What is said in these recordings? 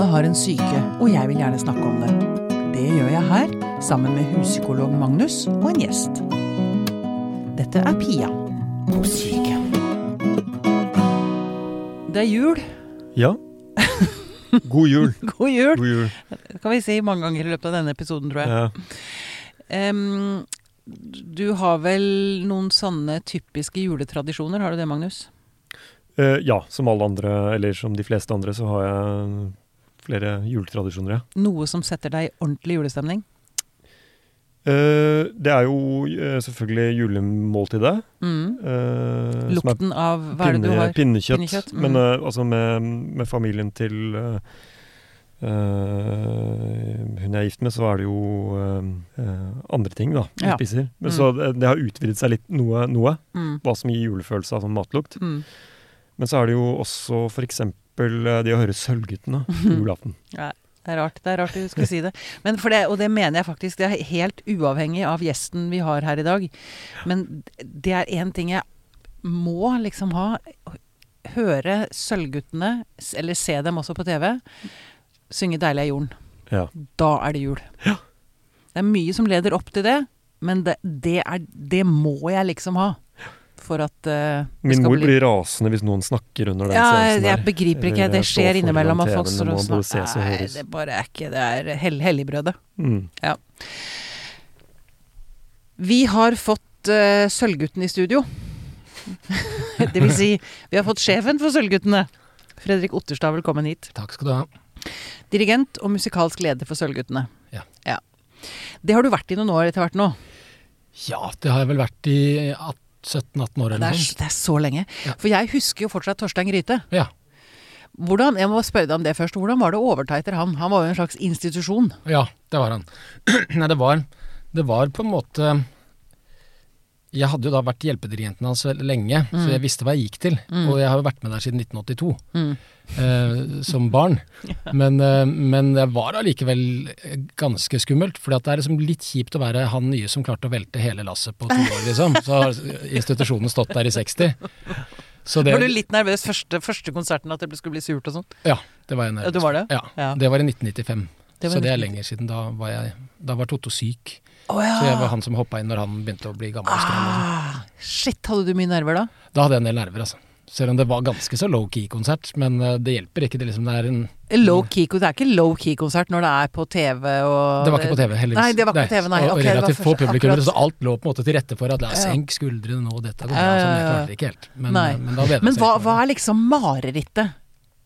Alle har en syke, og jeg vil gjerne snakke om det. Det gjør jeg her, sammen med huspsykolog Magnus og en gjest. Dette er Pia på syke. Det er jul. Ja. God jul. God jul! God jul. Det kan vi si mange ganger i løpet av denne episoden, tror jeg. Ja. Um, du har vel noen sånne typiske juletradisjoner, har du det, Magnus? Uh, ja, som alle andre, eller som de fleste andre, så har jeg flere juletradisjoner, ja. Noe som setter deg i ordentlig julestemning? Uh, det er jo uh, selvfølgelig julemåltidet. Mm. Uh, Lukten av Hva er det du har? Pinnekjøtt. Pinnekjøtt, mm. Men altså med, med familien til hun jeg er gift med, så er det jo andre ting da, vi Ja. spiser. Men Mm. Så det, det har utvidet seg litt noe, noe, Mm. hva som gir julefølelse av sånn matlukt. Mm. Men så er det jo også f.eks. det å høre Sølvguttene julaften. ja. Det er rart det er rart du skulle si det. Men for det. Og det mener jeg faktisk. Det er helt uavhengig av gjesten vi har her i dag. Men det er én ting jeg må liksom ha. Høre Sølvguttene, eller se dem også på TV, synge 'Deilig er jorden'. Ja. Da er det jul. Ja. Det er mye som leder opp til det, men det, det, er, det må jeg liksom ha. For at uh, Min mor bli blir rasende hvis noen snakker under den ja, seansen jeg begriper ikke. Det skjer innimellom at folk står og snakker Nei, det bare er ikke Det er hell, helligbrødet. Mm. Vi har fått uh, Sølvgutten i studio. det vil si, vi har fått sjefen for Sølvguttene. Fredrik Otterstad, velkommen hit. Takk skal du ha. Dirigent og musikalsk leder for Sølvguttene. Ja. ja. Det har du vært i noen år etter hvert nå. Ja, det har jeg vel vært i 17-18 år eller er, noe sånt. det er så lenge. Ja. For jeg husker jo fortsatt Torstein Gryte. Ja. Hvordan, jeg må spørre deg om det først. Hvordan var det å overta etter han? Han var jo en slags institusjon. ja, det var han. Nei, det var, det var på en måte Jeg hadde jo da vært hjelpedirigenten hans lenge, Mm. så jeg visste hva jeg gikk til. Og jeg har jo vært med der siden 1982. Mm. eh, som barn. Men, eh, men det var allikevel ganske skummelt. For det er liksom litt kjipt å være han nye som klarte å velte hele lasset på to år, liksom. Så har institusjonen stått der i 60. Så det, Var du litt nervøs første, første konserten at det skulle bli surt og sånn? Ja, det var jeg nervøs du var det? Ja, Ja. det var i 1995. Det var så det er lenger siden. Da var, jeg, da var Totto syk. Å ja. Så jeg var han som hoppa inn når han begynte å bli gammel sånn. Ah, shit, hadde du mye nerver da? Da hadde jeg en del nerver, altså. Selv om det var ganske så low-key-konsert. Men eh, det hjelper ikke. Det, liksom, det er en Low key, det er ikke low key-konsert når det er på TV og Det var ikke på TV, heldigvis. Nei, det var ikke på TV, nei. Og Ok, det relativt få publikummere, så alt lå på en måte til rette for at la, oss senk skuldrene nå, dette går bra. Sånn, jeg klarte det ikke helt. Men, eh, men Men hva, hva er liksom marerittet?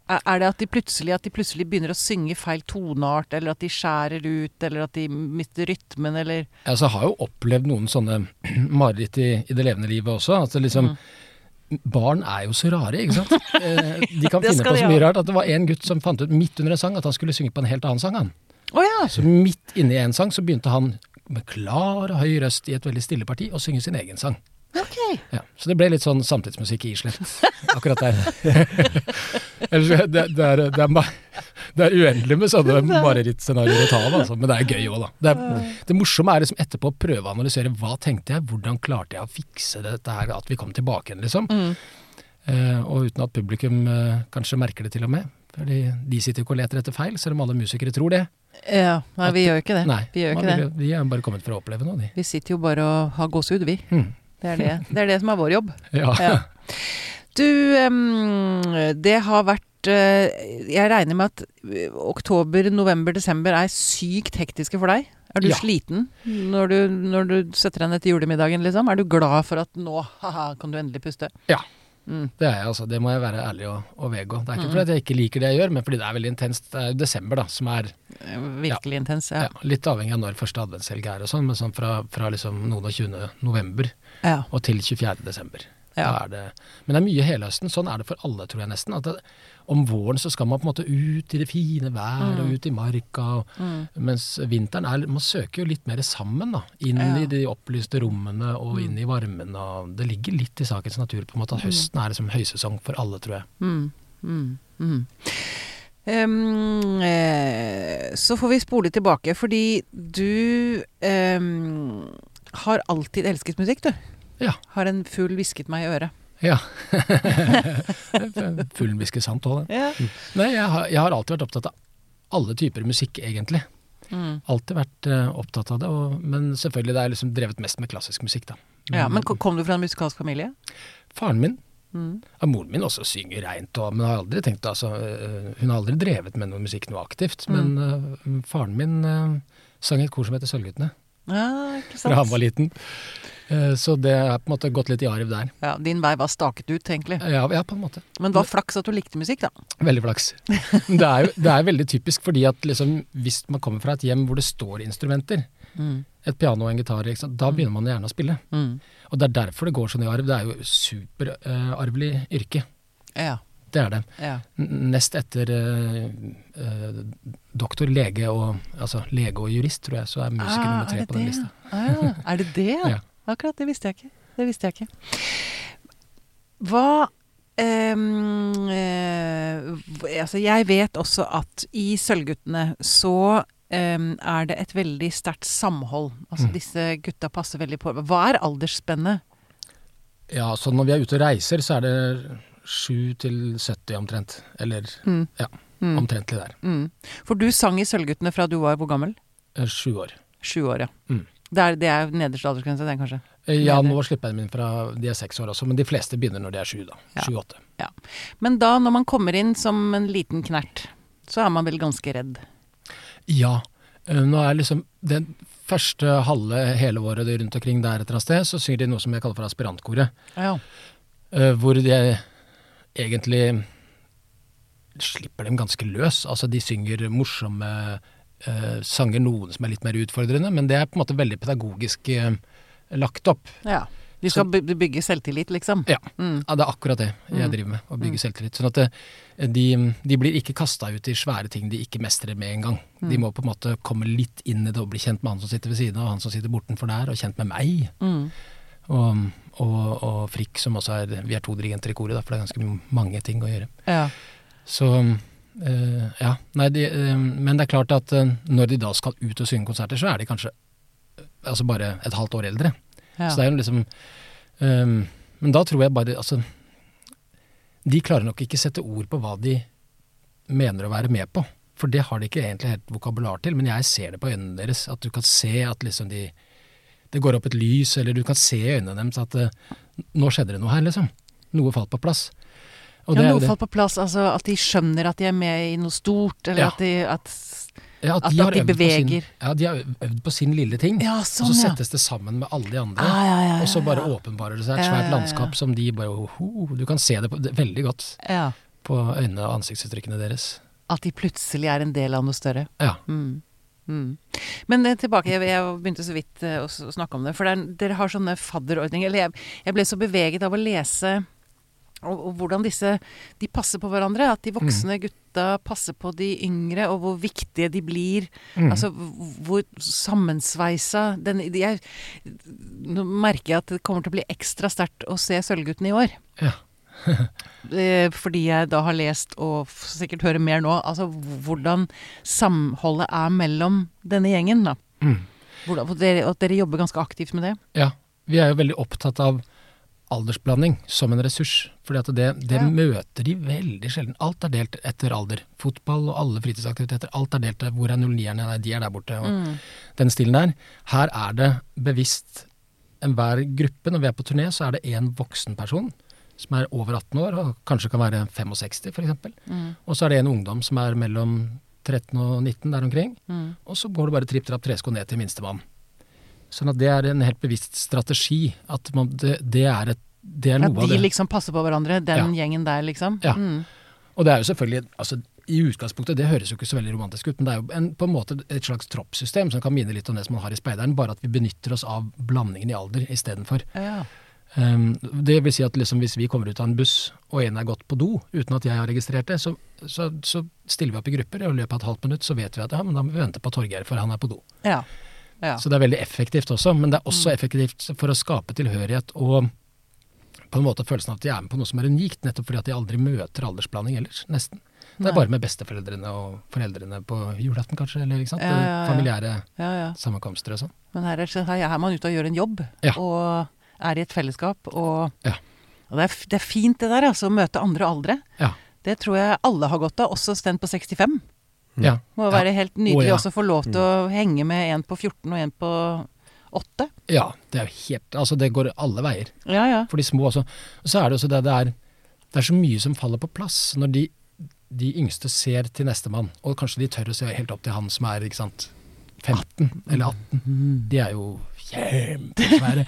Er det at de, plutselig, at de plutselig begynner å synge feil toneart, eller at de skjærer ut, eller at de mister rytmen, eller Altså, jeg har jo opplevd noen sånne mareritt i, i det levende livet også. At det liksom Mm. Barn er jo så rare, ikke sant. Eh, De kan finne på så mye rart. At det var en gutt som fant ut midt under en sang at han skulle synge på en helt annen sang. han. Oh, ja! Så midt inne i en sang så begynte han med klar og høy røst i et veldig stille parti å synge sin egen sang. Ok. Ja, så det ble litt sånn samtidsmusikk i islett akkurat der. Ellers, det, det, er, det, er, det er uendelig med sånne marerittscenarioer å ta av, altså, men det er gøy òg, da. Det, er, det morsomme er liksom etterpå å prøve å analysere hva tenkte jeg, hvordan klarte jeg å fikse dette her, at vi kom tilbake igjen, liksom. Mm. Eh, og uten at publikum eh, kanskje merker det til og med. Fordi de sitter jo ikke og leter etter feil, selv om alle musikere tror det. Ja, nei, vi gjør ikke det. Nei, vi gjør man ikke det. Vi, vi er bare kommet for å oppleve noe, de. Vi sitter jo bare og har gåsehud, vi. Mm. Det er det. det er det som er vår jobb. Ja. Ja. Du, det har vært eh, Jeg regner med at eh, oktober, november, desember er sykt hektiske for deg. Er du Ja. sliten når du, når du setter deg ned til julemiddagen, liksom? Er du glad for at nå, haha, kan du endelig puste? Ja. Mm. Det er jeg, altså. Det må jeg være ærlig og, og vedgå. Det er ikke Mm. fordi at jeg ikke liker det jeg gjør, men fordi det er veldig intenst. Det er jo desember, da, som er Virkelig Virkelig intens. ja. Ja. litt avhengig av når første adventshelg er og sånn, men sånn fra, fra liksom noen og 20. november ja. og til 24. desember. Ja. Det, men det er mye helhøsten. Sånn er det for alle, tror jeg nesten. Det, om våren så skal man på en måte ut i det fine vær Mm. og ut i marka. Og, Mm. Mens vinteren er Man søker jo litt mer sammen, da. Inn Ja. i de opplyste rommene og inn i varmen. Og det ligger litt i sakens natur på en måte at høsten er liksom høysesong for alle, tror jeg. Mm, mm, mm. Em, eh, så får vi spole tilbake, fordi du um, har alltid elsket musikk, du. Ja. Har en fugl hvisket meg i øret. Ja. Full hvisker sant òg, den. Ja. Nei, jeg har, jeg har alltid vært opptatt av alle typer musikk, egentlig. Mm. Alltid vært uh, opptatt av det, og, men selvfølgelig det er liksom drevet mest med klassisk musikk, da. Ja, men kom du fra en musikalsk familie? Faren min, Mm. ja, moren min også synger reint, og, men har aldri tenkt altså, øh, Hun har aldri drevet med noe musikk noe aktivt, Mm. men uh, faren min uh, sang i et kor som heter Sølvguttene, Ja, ikke sant. fra han var liten. Eh, så det er på en måte gått litt i arv der. Ja, din vei var staket ut, egentlig. Ja, ja, på en måte. Men det var flaks at du likte musikk, da. Veldig flaks. Det er jo det er veldig typisk, fordi at liksom, hvis man kommer fra et hjem hvor det står instrumenter, Mm. et piano og en gitar, da begynner man gjerne å spille. Mm. Og det er derfor det går sånn i arv. Det er jo superarvelig yrke. Ja. Det er det. ja. Nest etter uh, uh, doktor, lege og altså lege og jurist, tror jeg, så er musiker Ah, nummer er tre på den lista. Ah, ja. Er det det? Ja. Akkurat, det visste jeg ikke. Det visste jeg ikke. Hva ehm, eh, Altså, jeg vet også at i Sølvguttene så ehm, er det et veldig sterkt samhold. Altså Mm. disse gutta passer veldig på. Hva er aldersspennet? Ja, så når vi er ute og reiser, så er det 7 til 70 omtrent. Eller Mm. Ja. Mm. omtrentlig der. Mm. For du sang i Sølvguttene fra du var hvor gammel? Eh, Sju år. Sju år, ja. Mm. Det, er, det er nederste aldersgrense, den kanskje? Eh, Ja, nå slipper jeg min fra de er seks år også, men de fleste begynner når de er sju, da. Sju-åtte. Ja, Men da, når man kommer inn som en liten knert, så er man vel ganske redd? Ja. eh, Nå er liksom den første halve hele året rundt omkring der et eller annet sted, så synger de noe som jeg kaller for aspirantkoret. Ja. eh, hvor de egentlig slipper dem ganske løs. Altså de synger morsomme eh, sanger, noen som er litt mer utfordrende, men det er på en måte veldig pedagogisk uh, lagt opp. ja. De skal så, bygge selvtillit, liksom? Ja. Mm. Ja, det er akkurat det jeg Mm. driver med, å bygge Mm. selvtillit. Sånn at det, de, de blir ikke kasta ut i svære ting de ikke mestrer med en gang. De Mm. må på en måte komme litt inn i det og bli kjent med han som sitter ved siden av, og han som sitter bortenfor der, og kjent med meg. Mm. Og, og, og Frikk, som også er Vi er to dirigenter i koret, da, for det er ganske mange ting å gjøre. Ja. Så eh, ja. Nei, de, eh, men det er klart at eh, når de da skal ut og synge konserter, så er de kanskje eh, altså bare et halvt år eldre. ja. Så det er jo liksom eh, Men da tror jeg bare Altså, de klarer nok ikke sette ord på hva de mener å være med på. For det har de ikke egentlig helt vokabular til, men jeg ser det på øynene deres. At du kan se at liksom de Det går opp et lys, eller du kan se i øynene deres at uh, nå skjedde det noe her, liksom. Noe falt på plass. Og ja, det noe på plass, altså at de skjønner at de er med i noe stort, eller Ja. at de at, Ja, at- de at de på sin- Ja, de har øvd på sin lille ting. Ja, og sånn, så ja. settes det sammen med alle de andre. Ah, ja, ja, ja, Og så bare åpenbarer det seg et svært landskap som de bare ho, Du kan se det, på, det veldig godt Ja. på øynene og ansiktsuttrykkene deres. At de plutselig er en del av noe større. Ja. Mm. Mm. Men eh, tilbake, jeg, jeg begynte så vidt eh, å snakke om det. For det er, dere har sånne fadderordninger. Eller jeg, jeg ble så beveget av å lese og, og hvordan disse de passer på hverandre. At de Mm. voksne gutta passer på de yngre, og hvor viktige de blir. Mm. Altså hvor sammensveisa den, jeg, Nå merker jeg at det kommer til å bli ekstra sterkt å se Sølvgutten i år. Ja. Eh, Fordi jeg da har lest, og sikkert hører mer nå, altså hvordan samholdet er mellom denne gjengen. da. Mm. Hvordan, og dere, at dere jobber ganske aktivt med det. ja. Vi er jo veldig opptatt av aldersblanding som en ressurs. fordi at det, det Ja. møter de veldig sjelden. Alt er delt etter alder. Fotball og alle fritidsaktiviteter. Alt er delt. Hvor er 09-erne? Nei, de er der borte. Og Mm. den stilen der. Her er det bevisst enhver gruppe. Når vi er på turné, så er det én voksen person som er over 18 år, og kanskje kan være 65 f.eks. Mm. Og så er det en ungdom som er mellom 13 og 19 der omkring. Mm. Og så går det bare tripp trapp tresko ned til minstemann. Sånn at det er en helt bevisst strategi. At man, det, det er et det er At noe av de liksom passer på hverandre, den gjengen der, liksom. Ja. Mm. Og det er jo selvfølgelig altså, I utgangspunktet, det høres jo ikke så veldig romantisk ut, men det er jo en, på en måte et slags troppssystem som kan minne litt om det som man har i speideren, bare at vi benytter oss av blandingen i alder istedenfor. Ja. Um, det vil si at liksom hvis vi kommer ut av en buss, og en er gått på do uten at jeg har registrert det, så, så, så stiller vi opp i grupper, og i løpet av et halvt minutt så vet vi at ja, men da må vi vente på Torgeir, for han er på do. Ja. Ja. Så det er veldig effektivt også, men det er også Mm. effektivt for å skape tilhørighet og på en måte følelsen av at de er med på noe som er unikt, nettopp fordi at de aldri møter aldersblanding ellers, nesten. Det er bare med besteforeldrene og foreldrene på julaften, kanskje, eller ikke sant? Ja, ja, familiære sammenkomster og sånn. Men her er, så- her er man ute og gjør en jobb, og er i et fellesskap. Og, Ja. og det, er, det er fint det der, altså, å møte andre aldre. Ja. Det tror jeg alle har godt av, også Sten på 65. Ja. Må være helt nydelig Å, ja. også å få lov til å henge med en på 14 og en på 8. ja. Det er jo helt Altså, det går alle veier. Ja, ja. For de små også. Og så er det også det det er Det er så mye som faller på plass når de, de yngste ser til nestemann, og kanskje de tør å se helt opp til han som er ikke sant, 15 eller 18. De er jo kjempesvære.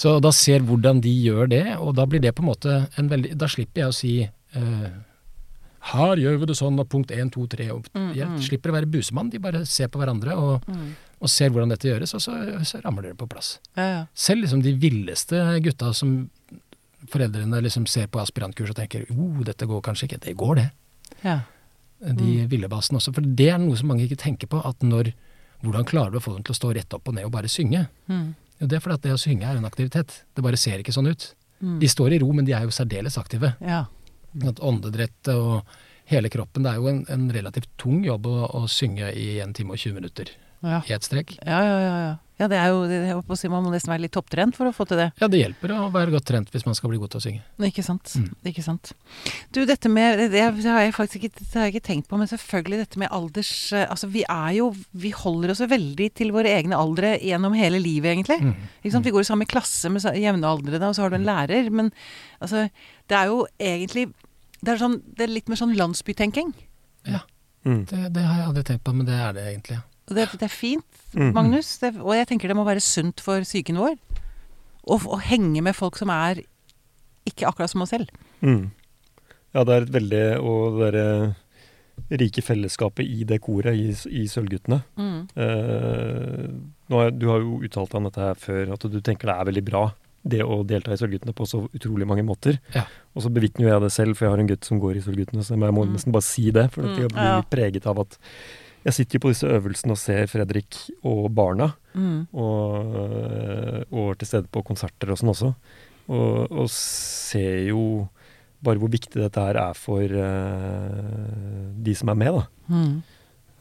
Så da ser hvordan de gjør det, og da blir det på en måte en veldig Da slipper jeg å si eh, her gjør vi det sånn, og punkt 1, 2, 3 og Jeg slipper å være busemann, de bare ser på hverandre og, og ser hvordan dette gjøres, og så, så ramler det på plass. ja, ja. Selv liksom de villeste gutta som foreldrene liksom ser på aspirantkurs og tenker oh, dette går kanskje ikke. Det går, det. ja. De ville bassene også. For det er noe som mange ikke tenker på. at når, Hvordan klarer du å få dem til å stå rett opp og ned og bare synge? Mm. Jo, det er fordi at det å synge er en aktivitet. Det bare ser ikke sånn ut. Mm. De står i ro, men de er jo særdeles aktive. ja. At Åndedrettet og hele kroppen. Det er jo en, en relativt tung jobb å, å synge i en time og 20 minutter Ja. i ett strekk. Ja, ja, ja, ja. ja det er jo, jeg på å si, Man må nesten være litt topptrent for å få til det. Ja, det hjelper å være godt trent hvis man skal bli god til å synge. Ikke sant. Mm. Ikke sant. Du, dette med det, har jeg faktisk ikke, det har jeg ikke tenkt på, men selvfølgelig dette med alders Altså, vi er jo Vi holder oss jo veldig til våre egne aldre gjennom hele livet, egentlig. Mm. Ikke sant? Vi går i samme klasse med jevnaldrende, og så har du en lærer. Men altså, det er jo egentlig Det er, sånn, det er litt mer sånn landsbytenking. Mm. Det, det har jeg aldri tenkt på, men det er det egentlig. Og det, det er fint, Mhm. Magnus. Det, og jeg tenker det må være sunt for psyken vår. Å å henge med folk som er ikke akkurat som oss selv. Mm. Ja, det er et veldig Og det derre rike fellesskapet i det koret, i, i Sølvguttene. Mm. Eh, nå har, du har jo uttalt deg om dette her før, at du tenker det er veldig bra det å delta i Sølvguttene på så utrolig mange måter. Ja. Og så bevitner jo jeg det selv, for jeg har en gutt som går i Sølvguttene, så jeg må Mm. nesten bare si det. For at jeg Mm, blir ja. litt preget av at jeg sitter jo på disse øvelsene og ser Fredrik og barna, Mm. og, og er til stede på konserter og sånn også. Og, og ser jo bare hvor viktig dette her er for uh, de som er med, da. Mm.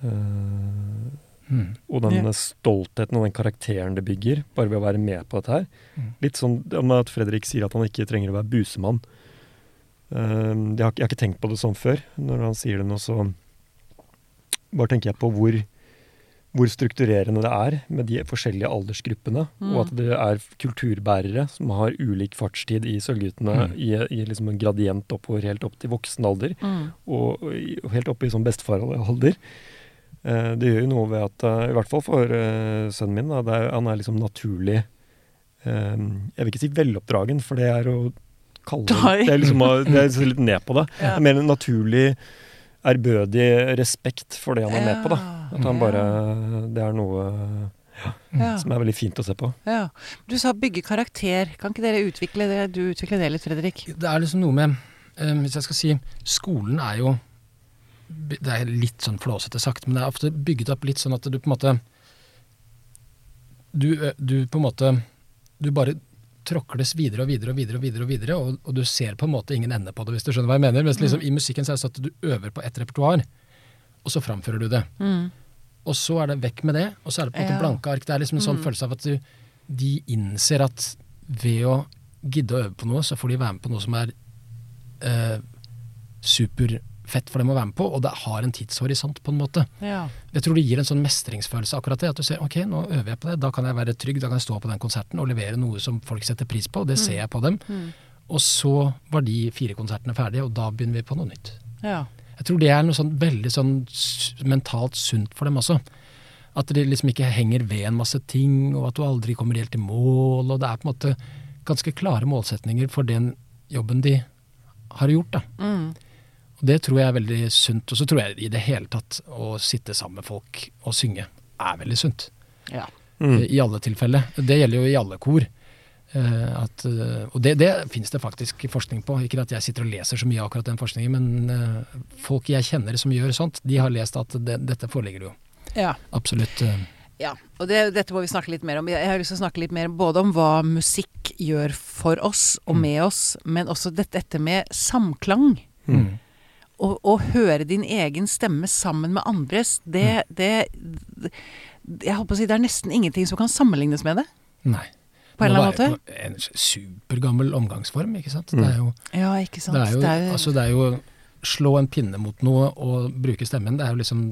Uh, Mm. og den stoltheten og den karakteren det bygger, bare ved å være med på dette her. Mm. Litt sånn at Fredrik sier at han ikke trenger å være busemann. Uh, jeg, har, ikke- jeg har ikke tenkt på det sånn før. Når han sier det nå, så bare tenker jeg på hvor, hvor strukturerende det er med de forskjellige aldersgruppene. Mm. Og at det er kulturbærere som har ulik fartstid i Sølvguttene Mm. i, i liksom en gradient oppover helt opp til voksen alder Mm. og, og helt opp i sånn bestefaralder. Eh, det gjør jo noe ved at, eh, i hvert fall for eh, sønnen min, da, det er, han er liksom naturlig eh, Jeg vil ikke si veloppdragen, for det er å kalle det, det er liksom det er litt ned på det. Det Ja. er mer en naturlig, ærbødig respekt for det han er med på. da. At han bare Det er noe ja. som er veldig fint å se på. ja. Du sa bygge karakter. Kan ikke dere utvikle det? Du utvikle det litt, Fredrik? Det er liksom noe med um, Hvis jeg skal si Skolen er jo Det er litt sånn flåsete sagt, men det er ofte bygget opp litt sånn at du på en måte Du, eh, du på en måte Du bare tråkles videre og videre og videre, og videre, og videre, og, og du ser på en måte ingen ende på det, hvis du skjønner hva jeg mener. Mens liksom, i musikken så er det sånn at du øver på ett repertoar, og så framfører du det. Mm. Og så er det vekk med det, og så er det på en måte Ja. blanke ark. Det er liksom en sånn Mm. følelse av at du, de innser at ved å gidde å øve på noe, så får de være med på noe som er eh, superfett for dem å være med på, og det har en tidshorisont, på en måte. Ja. Jeg tror det gir en sånn mestringsfølelse, akkurat det. At du ser ok, nå øver jeg på det, da kan jeg være trygg, da kan jeg stå på den konserten og levere noe som folk setter pris på, og det ser jeg på dem. Mm. Og så var de fire konsertene ferdige, og da begynner vi på noe nytt. ja. Jeg tror det er noe sånn veldig sånn mentalt sunt for dem også. At de liksom ikke henger ved en masse ting, og at du aldri kommer helt i mål. Og det er på en måte ganske klare målsetninger for den jobben de har gjort. da. Mm. Og Det tror jeg er veldig sunt. Og så tror jeg i det hele tatt å sitte sammen med folk og synge er veldig sunt. ja. Mm. I alle tilfeller. Det gjelder jo i alle kor. Eh, at, eh, og det, det finnes det faktisk forskning på. Ikke at jeg sitter og leser så mye av akkurat den forskningen, men eh, folk jeg kjenner som gjør sånt, de har lest at det, dette foreligger jo ja. absolutt. Ja, og det, dette må vi snakke litt mer om. Jeg har lyst til å snakke litt mer både om hva musikk gjør for oss og Mm. med oss, men også dette, dette med samklang. mm. Å, å høre din egen stemme sammen med andres, det, det, det Jeg på å si det er nesten ingenting som kan sammenlignes med det. Nei. På en eller annen måte. En supergammel omgangsform, ikke sant. Det er jo, Ja, ikke sant. det er jo, Det er- altså det er jo slå en pinne mot noe og bruke stemmen, det er jo liksom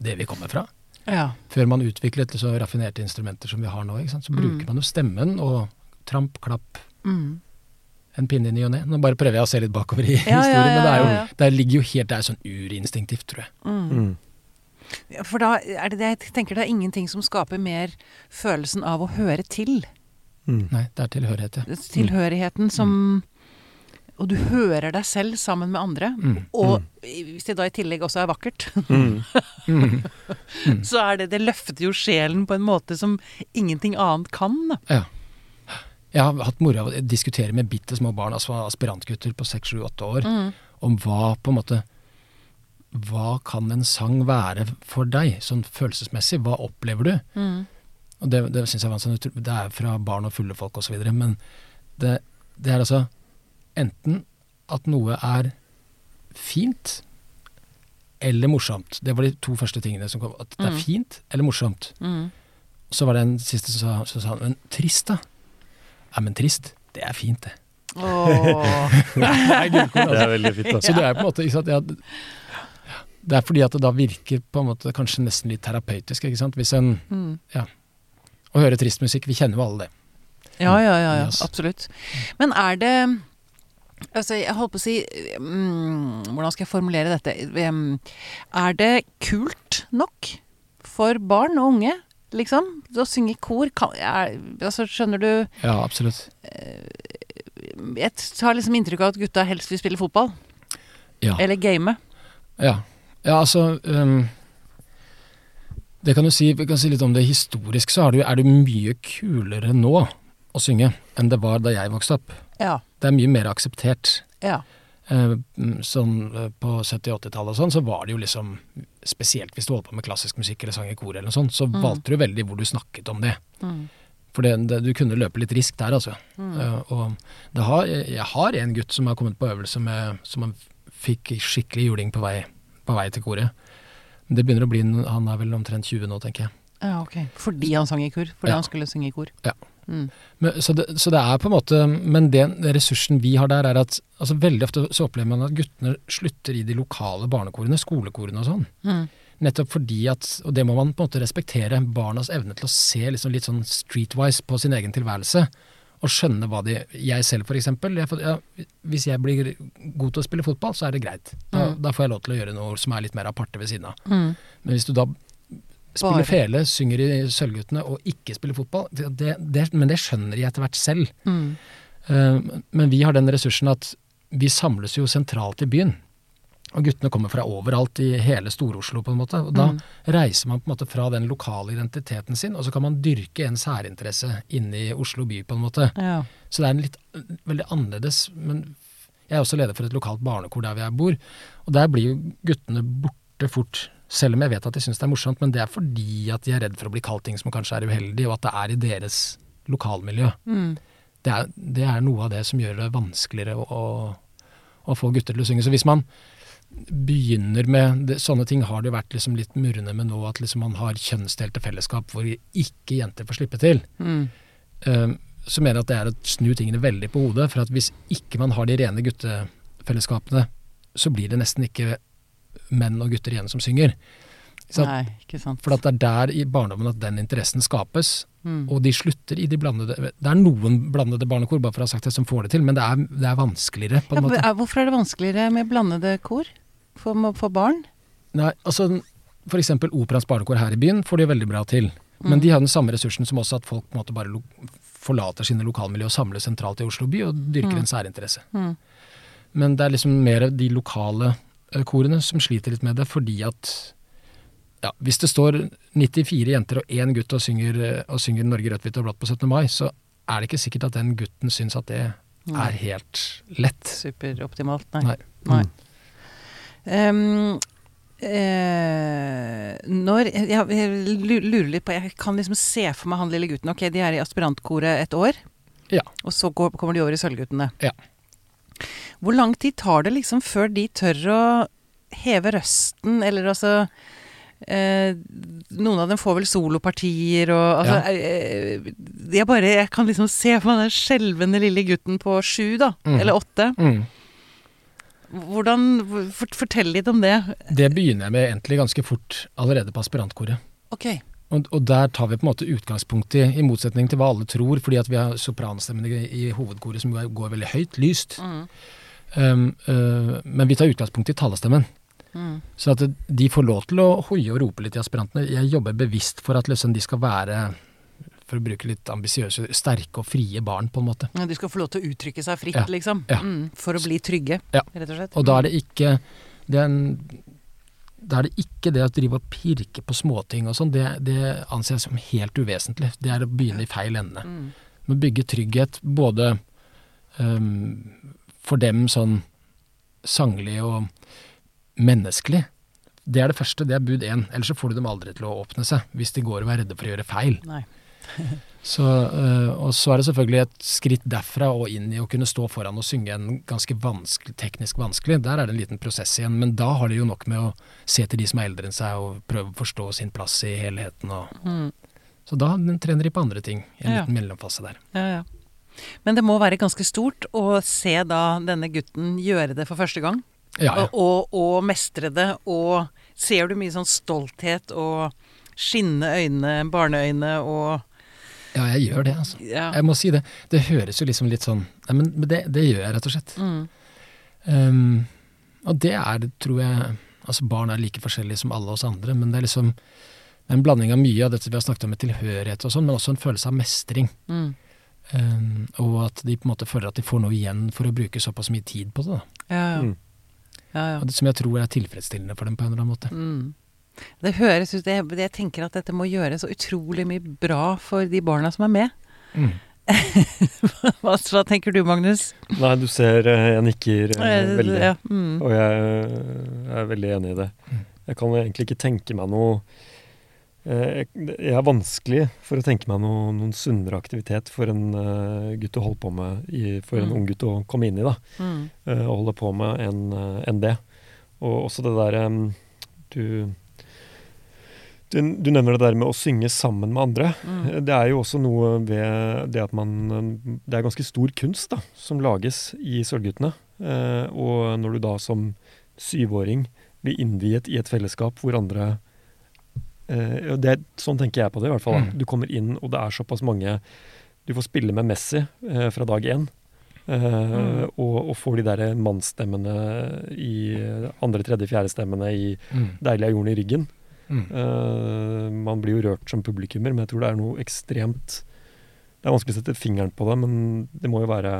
det vi kommer fra. Ja. Før man utviklet så raffinerte instrumenter som vi har nå, så bruker man jo stemmen og tramp, klapp, Mm. En pinne i ny og ne. Nå bare prøver jeg å se litt bakover i Ja, ja, historien, men det er jo, det ligger jo helt, det er sånn urinstinktivt, tror jeg. Mm. Mm. For da er det det jeg tenker det er ingenting som skaper mer følelsen av å høre til. Mm. Nei, det er tilhørighet, ja. Tilhørigheten som Og du hører deg selv sammen med andre. Mm. Og hvis det da i tillegg også er vakkert, Mm. Mm. så er det Det løfter jo sjelen på en måte som ingenting annet kan. Da. Ja. Jeg har hatt moro av å diskutere med bitte små barn, altså aspirantgutter på seks, sju, åtte år, Mm. om hva på en måte Hva kan en sang være for deg, sånn følelsesmessig? Hva opplever du? Mm. Og det, det syns jeg var sånn, Det er fra barn og fulle folk osv. Men det, det er altså enten at noe er fint eller morsomt. Det var de to første tingene som kom. At det er Mm. fint eller morsomt. Mm. Så var det en siste som sa, som sa men trist, da? Ja, men trist, det er fint, det. Åh. Det er gullkorn, Det altså. er veldig fint, da. Så det er på en måte ikke sant, ja, Det er fordi at det da virker på en måte kanskje nesten litt terapeutisk, ikke sant. Hvis en Mm. Å høre trist musikk, vi kjenner jo alle det. Ja, ja, ja, ja. Absolutt. Men er det Altså, jeg holdt på å si mm, Hvordan skal jeg formulere dette? Er det kult nok for barn og unge, liksom? Å synge i kor? Kan, jeg, altså, skjønner du Ja, absolutt. Jeg tar liksom inntrykk av at gutta helst vil spille fotball. Ja. Eller game. Ja, ja altså um, Det kan du si, Vi kan si litt om det historisk, så er det, er det mye kulere nå å synge enn det var da jeg vokste opp. Ja. Det er mye mer akseptert. Ja. Eh, mm, sånn eh, På 70-80-tallet og sånn, så var det jo liksom Spesielt hvis du holdt på med klassisk musikk eller sang i kor eller noe sånt, så Mm. valgte du veldig hvor du snakket om det. Mm. For det, det, du kunne løpe litt risk der, altså. Mm. Eh, og det har, jeg har en gutt som har kommet på øvelse med Som han fikk skikkelig juling på vei, på vei til koret. Det begynner å bli Han er vel omtrent 20 nå, tenker jeg. ja, ok. Fordi han sang i kor? Fordi Ja. han skulle synge i kor? Ja. Mm. Men, så, det, så det er på en måte Men den ressursen vi har der, er at altså veldig ofte så opplever man at guttene slutter i de lokale barnekorene, skolekorene og sånn. Mm. Nettopp fordi at, og det må man på en måte respektere, barnas evne til å se liksom litt sånn streetwise på sin egen tilværelse. Og skjønne hva de Jeg selv, for eksempel. Jeg ja, hvis jeg blir god til å spille fotball, så er det greit. Da, Mm. da får jeg lov til å gjøre noe som er litt mer aparte ved siden av. Mm. Men hvis du da spiller Bare. fele, synger i Sølvguttene og ikke spiller fotball det, det, Men det skjønner de etter hvert selv. Mm. Uh, Men vi har den ressursen at vi samles jo sentralt i byen. Og guttene kommer fra overalt i hele Stor-Oslo, på en måte. Og da Mm. reiser man på en måte fra den lokale identiteten sin, og så kan man dyrke en særinteresse inne i Oslo by, på en måte. Ja. Så det er en litt veldig annerledes Men jeg er også leder for et lokalt barnekor der jeg bor, og der blir jo guttene borte fort. Selv om jeg vet at de syns det er morsomt, men det er fordi at de er redd for å bli kalt ting som kanskje er uheldig, og at det er i deres lokalmiljø. Mm. Det er, det er noe av det som gjør det vanskeligere å, å, få gutter til å synge. Så hvis man begynner med det, Sånne ting har det jo vært liksom litt murrende med nå, at liksom man har kjønnsdelte fellesskap hvor ikke jenter får slippe til. Mm. Eh, så mener jeg at det er å snu tingene veldig på hodet. For at hvis ikke man har de rene guttefellesskapene, så blir det nesten ikke menn og gutter igjen som synger. Nei, ikke sant. for at det er der i barndommen at den interessen skapes, Mm. og de slutter i de blandede Det er noen blandede barnekor, bare for å ha sagt det, som får det til, men det er, det er vanskeligere, på Ja, måte. hvorfor er det vanskeligere med blandede kor for, for barn? Nei, altså eksempel Operaens barnekor her i byen får de veldig bra til. Mm. Men de har den samme ressursen som også at folk på en måte bare forlater sine lokalmiljø og samles sentralt i Oslo by og dyrker Mm. en særinteresse. Mm. Men det er liksom mer de lokale korene som sliter litt med det, fordi at ja, hvis det står 94 jenter og én gutt og synger, eh, og synger Norge rødt, hvitt og blått på 17. mai, så er det ikke sikkert at den gutten syns at det Nei. er helt lett. Superoptimalt, nei. Nei. Nei. Um, eh, når jeg, jeg lurer litt på Jeg kan liksom se for meg han lille gutten. Ok, de er i aspirantkoret et år, Ja. og så går, kommer de over i Sølvguttene. Ja. Hvor lang tid tar det liksom før de tør å heve røsten, eller altså eh, Noen av dem får vel solopartier og altså, Ja. eh, jeg, bare, jeg kan liksom se for meg den skjelvende lille gutten på sju, da. Mm. Eller åtte. Mm. Hvordan fort- Fortell litt om det. Det begynner jeg med egentlig ganske fort allerede på aspirantkoret. Ok. Og, og der tar vi på en måte utgangspunkt i, i motsetning til hva alle tror, fordi at vi har sopranstemmene i, hovedkoret som går, veldig høyt, lyst. Mm. Um, uh, men vi tar utgangspunkt i talestemmen. Mm. Så at de får lov til å hoie og rope litt i aspirantene. Jeg jobber bevisst for at liksom de skal være, for å bruke litt ambisiøse, sterke og frie barn, på en måte. Ja, De skal få lov til å uttrykke seg fritt, Ja. liksom. Ja. Mm. For å bli trygge, Ja. rett og slett. Og da er det ikke det er en, Da er det ikke det å drive og pirke på småting og sånn, det, det jeg som helt uvesentlig. Det er å begynne i feil ende. Mm. Med å bygge trygghet både um, for dem sånn sanglig og menneskelig. Det er det første, det er bud én. Ellers så får du dem aldri til å åpne seg, hvis de går og er redde for å gjøre feil. Nei. Så, øh, og så er det selvfølgelig et skritt derfra og inn i å kunne stå foran og synge en ganske vanskelig, teknisk vanskelig. Der er det en liten prosess igjen, men da har de jo nok med å se til de som er eldre enn seg og prøve å forstå sin plass i helheten. Og, Mm. så da trener de på andre ting, en Ja. liten mellomfase der. Ja, ja. Men det må være ganske stort å se da denne gutten gjøre det for første gang. Ja, ja. Og, og, og mestre det. Og ser du mye sånn stolthet og skinnende øyne, barneøyne og ja, jeg gjør det, altså. ja. Jeg må si det. Det høres jo liksom litt sånn Nei, men det, det gjør jeg rett og slett. Mm. Um, og det er det, tror jeg Altså, barn er like forskjellige som alle oss andre, men det er liksom det er en blanding av mye av dette vi har snakket om med tilhørighet og sånn, men også en følelse av mestring. Mm. Um, og at de på en måte føler at de får noe igjen for å bruke såpass mye tid på det. Da. Ja, ja. Mm. ja, ja. Og det, som jeg tror er tilfredsstillende for dem på en eller annen måte. Mm. Det høres ut jeg, jeg tenker at dette må gjøre så utrolig mye bra for de barna som er med. Mm. Hva, hva tenker du, Magnus? Nei, du ser eh, jeg nikker eh, veldig. Ja, mm. Og jeg, jeg er veldig enig i det. Mm. Jeg kan egentlig ikke tenke meg noe eh, Jeg jeg er vanskelig for å tenke meg noe, noen sunnere aktivitet for en uh, gutt å holde på med, i, for en Mm. ung gutt å komme inn i, da. Mm. Uh, holde på med enn en det. Og også det der um, du, du Du nevner det der med å synge sammen med andre. Mm. Det er jo også noe ved det at man Det er ganske stor kunst da, som lages i Sølvguttene. Eh, og når du da som syvåring blir innviet i et fellesskap hvor andre eh, det, Sånn tenker jeg på det, i hvert fall. Mm. Du kommer inn, og det er såpass mange Du får spille med Messi eh, fra dag én. Eh, Mm. og, og får de der mannsstemmene i andre, tredje, fjerde stemmene i Mm. 'Deilig er jorden i ryggen'. Mm. Uh, man blir jo rørt som publikummer, men jeg tror det er noe ekstremt Det er vanskelig å sette fingeren på det, men det må jo være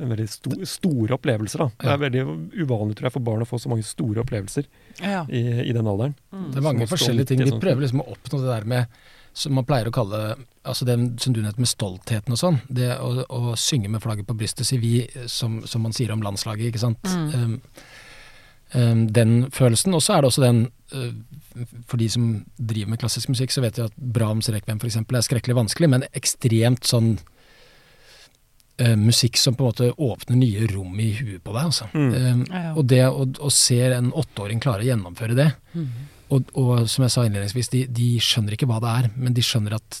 en veldig sto, store opplevelser. da. Det er veldig uvanlig tror jeg, for barn å få så mange store opplevelser Ja. i, i den alderen. Mm. Det er mange forskjellige ting. Vi prøver liksom å oppnå det der med som man pleier å kalle altså det som du nevnte med stoltheten og sånn. Det å, å synge med flagget på brystet, sier vi, som, som man sier om landslaget, ikke sant. Mm. Um, um, den følelsen. Og så er det også den uh, For de som driver med klassisk musikk, så vet jeg at Brahms rekvem f.eks. er skrekkelig vanskelig, men ekstremt sånn uh, musikk som på en måte åpner nye rom i huet på deg, altså. Mm. Ja, ja. og det å, å se en åtteåring klare å gjennomføre det, Mm. og, og som jeg sa innledningsvis, de, de skjønner ikke hva det er, men de skjønner at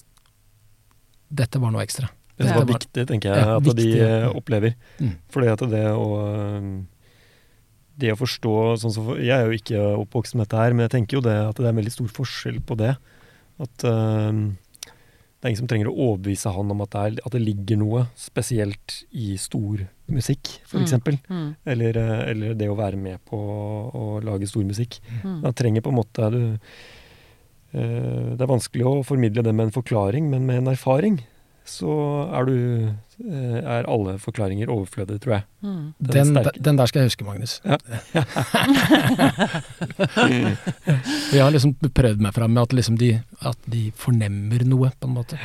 dette var noe ekstra. Det Ja. var viktig, tenker jeg, Ja, at viktig, de eh, opplever. Mm. Fordi at det å Det å forstå sånn som, Jeg er jo ikke oppvokst med dette her, men jeg tenker jo det at det er en veldig stor forskjell på det. At uh, det er ingen som trenger å overbevise han om at det, er, at det ligger noe spesielt i stor musikk, f.eks. eksempel Mm. Eller, eh, eller det å være med på å lage stor musikk. Mm. Han trenger på en måte du, uh, Det er vanskelig å formidle det med en forklaring, men med en erfaring så er du Er alle forklaringer overflødige, tror jeg. Mm. Den Den, den der skal jeg huske, Magnus. Ja. Jeg har liksom prøvd meg fram med at, liksom de, at de fornemmer noe, på en måte.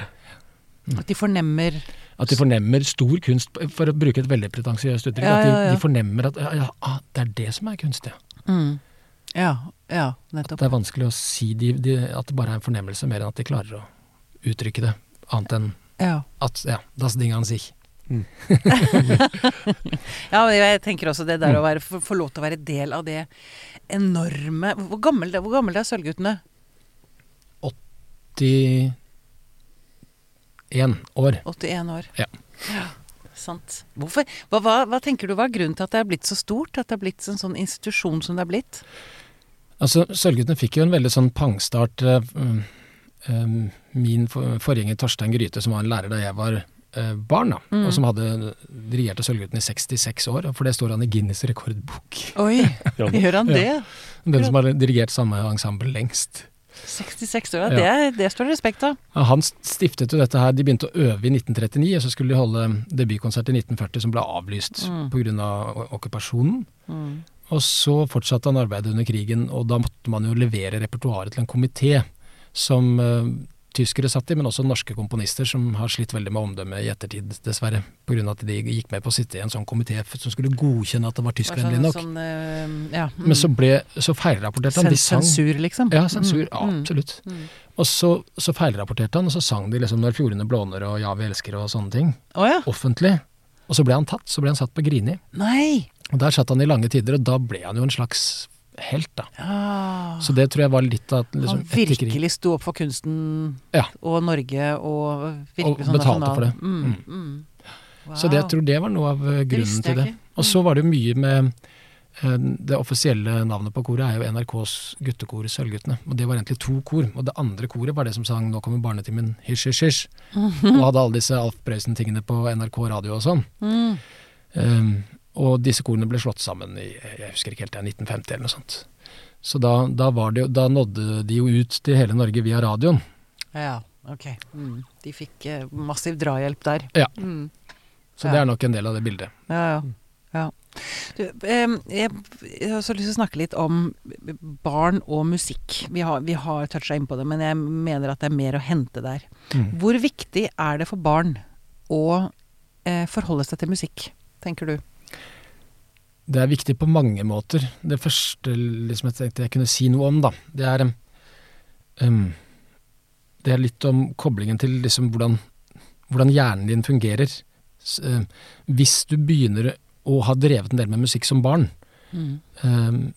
At de fornemmer At de fornemmer stor kunst, for å bruke et veldig pretensiøst uttrykk. Ja, At de, ja, ja. de fornemmer at ja, ja, ah, det er det som er kunst, ja. mm. Ja, ja, At det er vanskelig å si de, de, at det bare er en fornemmelse, mer enn at de klarer å uttrykke det. Annet enn Ja. at ja, das Ding an sich. ja, og jeg tenker også det Mm. der å være, få, lov til å være del av det enorme Hvor gammel, hvor gammel er Sølvguttene? 81 år. 81 år. Ja. sant. Hvorfor, hva, hva, hva tenker du var grunnen til at det er blitt så stort? At det er blitt en sånn institusjon som det er blitt? Altså, Sølvguttene fikk jo en veldig sånn pangstart. mm, eh, min for- forgjenger Torstein Gryte, som var en lærer da jeg var eh, barn, da, Mm. og som hadde dirigerte Sølvguttene i 66 år, for det står han i Guinness rekordbok. Oi, gjør han det? Den som har dirigert samme ensemble lengst. 66 år, ja. Ja. Det, det står det respekt av. Ja, Han stiftet jo dette her, De begynte å øve i 1939, og så skulle de holde debutkonsert i 1940 som ble avlyst Mm. pga. okkupasjonen. Mm. Og så fortsatte han arbeidet under krigen, og da måtte man jo levere repertoaret til en komité som eh, tyskere satt i, men også norske komponister som har slitt veldig med omdømmet i ettertid, dessverre. Pga. at de gikk med på å sitte i en sånn komité som skulle godkjenne at det var tyskvennlig nok. Sånn, sånn, eh, ja. mm. Men så ble så feilrapporterte han. De sang Sensur, liksom? Ja, sensur. Ja, Mm. absolutt. Mm. Og så, så feilrapporterte han, og så sang de liksom 'Når fjordene blåner' og 'Ja, vi elsker' og sånne ting. Oh, ja. Offentlig. Og så ble han tatt. Så ble han satt på Grini. Nei! Og der satt han i lange tider, og da ble han jo en slags helt, da. Ja. Så det tror jeg var litt av liksom, han virkelig sto opp for kunsten Ja. og Norge og virkelig Og sånn betalte nasjonal- for det. Mm. Mm. Mm. Så det, jeg tror det var noe av grunnen Det til det. Og så var det mye med eh, Det offisielle navnet på koret er jo NRKs guttekor Sølvguttene. Og det var egentlig to kor. Og det andre koret var det som sang 'Nå kommer barnetimen', hysj, hysj, hysj. Og hadde alle disse Alf Prøysen-tingene på NRK radio og sånn. Mm. Um, og disse korene ble slått sammen i jeg husker ikke helt, det er 1950 eller noe sånt. Så da, da, var det, jo- da nådde de jo ut til hele Norge via radioen. Ja, ok. Mm. De fikk eh, massiv drahjelp der. Ja. Mm. Så Ja. det er nok en del av det bildet. Ja, ja. ja. Du, eh, jeg, jeg har så lyst til å snakke litt om barn og musikk. Vi har, vi har toucha inn på det, men jeg mener at det er mer å hente der. Mm. Hvor viktig er det for barn å eh, forholde seg til musikk, tenker du? Det er viktig på mange måter. Det første liksom, jeg tenkte jeg kunne si noe om, da, det er um, Det er litt om koblingen til liksom, hvordan, hvordan hjernen din fungerer. S, uh, hvis du begynner å ha drevet en del med musikk som barn, um,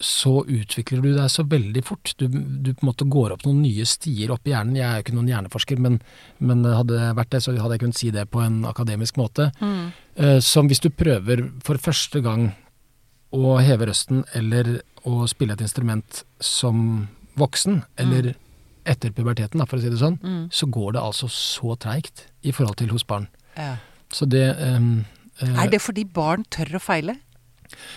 så utvikler du deg så veldig fort. Du, du på en måte går opp noen nye stier opp i hjernen. Jeg er jo ikke noen hjerneforsker, men, men hadde jeg vært det, så hadde jeg kunnet si det på en akademisk måte. Mm. Eh, som hvis du prøver for første gang å heve røsten eller å spille et instrument som voksen, eller etter puberteten, for å si det sånn, Mm. så går det altså så treigt i forhold til hos barn. Ja. Så det um, uh, Er det fordi barn tør å feile?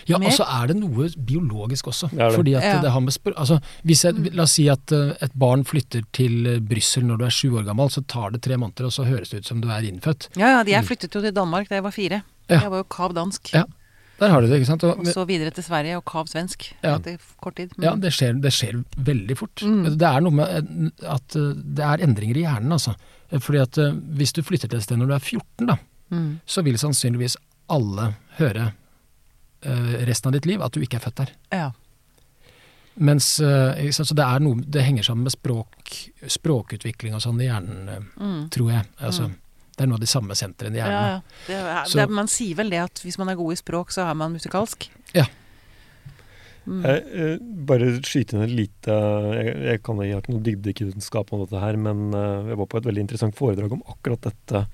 Ja, og så er det noe biologisk også. Det det. Fordi at Ja. det har med spør altså, hvis jeg, La oss si at eh, et barn flytter til eh, Brussel når du er sju år gammel, så tar det tre måneder, og så høres det ut som du er innfødt. Ja, ja, jeg flyttet jo til Danmark da jeg var fire. Ja. Jeg var jo kav dansk. Ja. Der har du det, ikke sant? Og, Og så videre til Sverige og kav svensk Ja. etter kort tid. Ja, det skjer, det skjer veldig fort. Mm. Det er noe med eh, at eh, det er endringer i hjernen, altså. Eh, Fordi at eh, hvis du flytter til et sted når du er 14, da, Mm. så vil sannsynligvis alle høre eh, resten av ditt liv at du ikke er født der. Ja. Mens, eh, så det, er noe, det henger sammen med språk, språkutvikling og sånn i hjernen, eh, Mm. tror jeg. Altså, Det er noe av de samme sentrene i hjernen. ja. Det er, Så- det er, man sier vel det at hvis man er god i språk, så er man musikalsk. Ja. Mm. Jeg, jeg, bare skyte inn et lite jeg, jeg, kan, jeg har ikke noe dybdekunnskap om dette her, men eh, jeg var på et veldig interessant foredrag om akkurat dette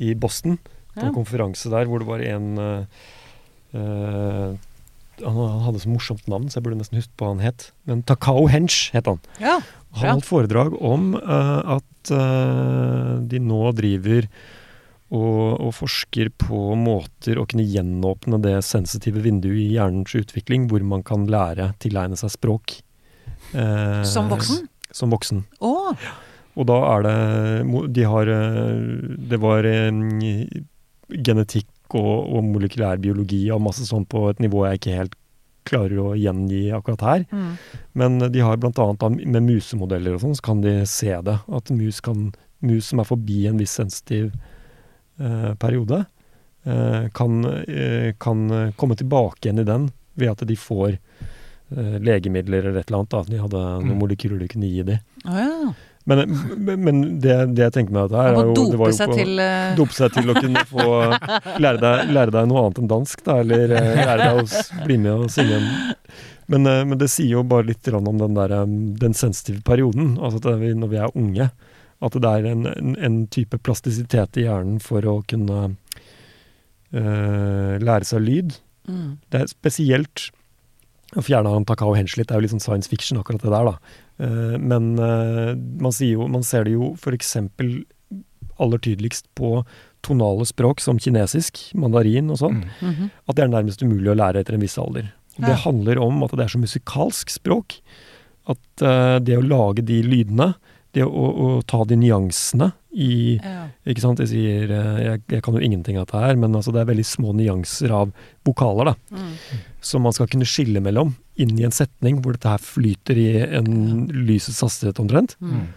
i Boston. På en konferanse der hvor det var en eh, eh, han, han hadde så morsomt navn, så jeg burde nesten huske på hva han het. Men Takao Hench het han. ja. Han holdt foredrag om uh, at uh, de nå driver og, og forsker på måter å kunne gjenåpne det sensitive vinduet i hjernens utvikling, hvor man kan lære tilegne seg språk. Eh, Som voksen? Som voksen. Oh. Og da er det De har Det var en genetikk og, og molekylær biologi og masse sånn på et nivå jeg ikke helt klarer å gjengi akkurat her. Mm. Men de har bl.a. med musemodeller og sånn, så kan de se det. At mus, kan, mus som er forbi en viss sensitiv eh, periode, eh, kan, eh, kan komme tilbake igjen i den ved at de får eh, legemidler eller et eller annet. Da. De hadde noen Mm. molekyler de kunne gi dem. Oh, ja. Men, men det, det jeg tenker med dette her, er jo, var dope jo seg på, til eh, dope seg til å kunne få lære deg, lære deg noe annet enn dansk, da, eller eh, lære deg å bli med og synge. Men, eh, men det sier jo bare litt om den, der, den sensitive perioden, altså at vi, når vi er unge. At det er en, en, en type plastisitet i hjernen for å kunne eh, lære seg lyd. Mm. Det er spesielt å fjerne han Takao Henschlitt, det er jo litt sånn science fiction akkurat det der, da. Eh, men eh, man, sier jo, man ser det jo f.eks. aller tydeligst på tonale språk som kinesisk, mandarin og sånn, Mm. Mhm. at det er nærmest umulig å lære etter en viss alder. Det handler om at det er så musikalsk språk at eh, det å lage de lydene, det å, å ta de nyansene i Ja. Ikke sant, jeg sier eh, jeg, jeg kan jo ingenting av dette her, men altså det er veldig små nyanser av vokaler, da. Mm. Som man skal kunne skille mellom inn i en setning hvor dette her flyter i en lysets hastighet omtrent. Mm.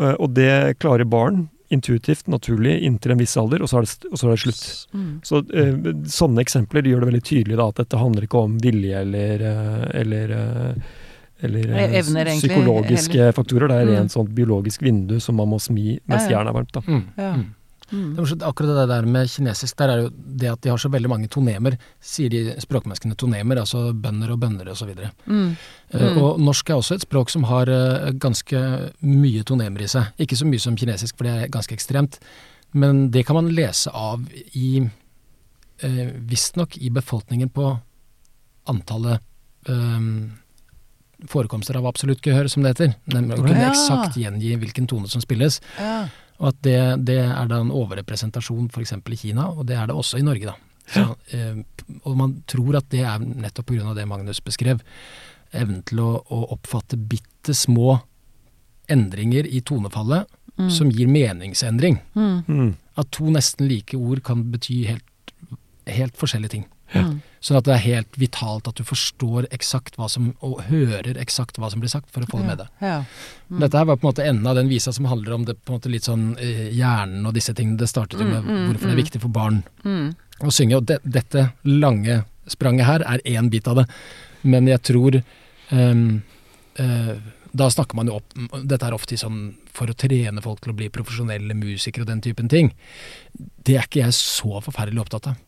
Uh, og det klarer barn intuitivt, naturlig, inntil en viss alder, og så er det, og så er det slutt. Mm. Så uh, Sånne eksempler gjør det veldig tydelig da, at dette handler ikke om vilje eller, eh, eller, eller eh, Evner, egentlig, psykologiske faktorer. Det er Mm. rent sånt biologisk vindu som man må smi mens Ja, ja. jernet er varmt. da. Mm. Ja. Mm. Mm. Det er morsomt, akkurat det der med kinesisk, der er jo det at de har så veldig mange tonemer, sier de språkmenneskene tonemer, altså bønder og bønder og så videre. Mm. Mm. Og norsk er også et språk som har eh, ganske mye tonemer i seg. Ikke så mye som kinesisk, for det er ganske ekstremt. Men det kan man lese av i eh, Visstnok i befolkningen på antallet eh, forekomster av absolutt gehør, som det heter. Nemlig å kunne Ja. eksakt gjengi hvilken tone som spilles. Ja. Og at det, det er da en overrepresentasjon f.eks. i Kina, og det er det også i Norge, da. Så, eh, og man tror at det er nettopp pga. det Magnus beskrev. Evnen til å, å oppfatte bitte små endringer i tonefallet Mm. som gir meningsendring. Mm. Mm. At to nesten like ord kan bety helt, helt forskjellige ting. Mm. Sånn at det er helt vitalt at du forstår eksakt hva som, og hører eksakt hva som blir sagt, for å få det med deg. Ja. Mm. Dette her var på en måte enden av den visa som handler om det på en måte litt sånn eh, hjernen og disse tingene. Det startet jo med Mm, mm, hvorfor det er mm. viktig for barn Mm. å synge. Og de, dette lange spranget her er én bit av det. Men jeg tror um, uh, Da snakker man jo opp Dette er ofte i sånn for å trene folk til å bli profesjonelle musikere og den typen ting. Det er ikke jeg så forferdelig opptatt av.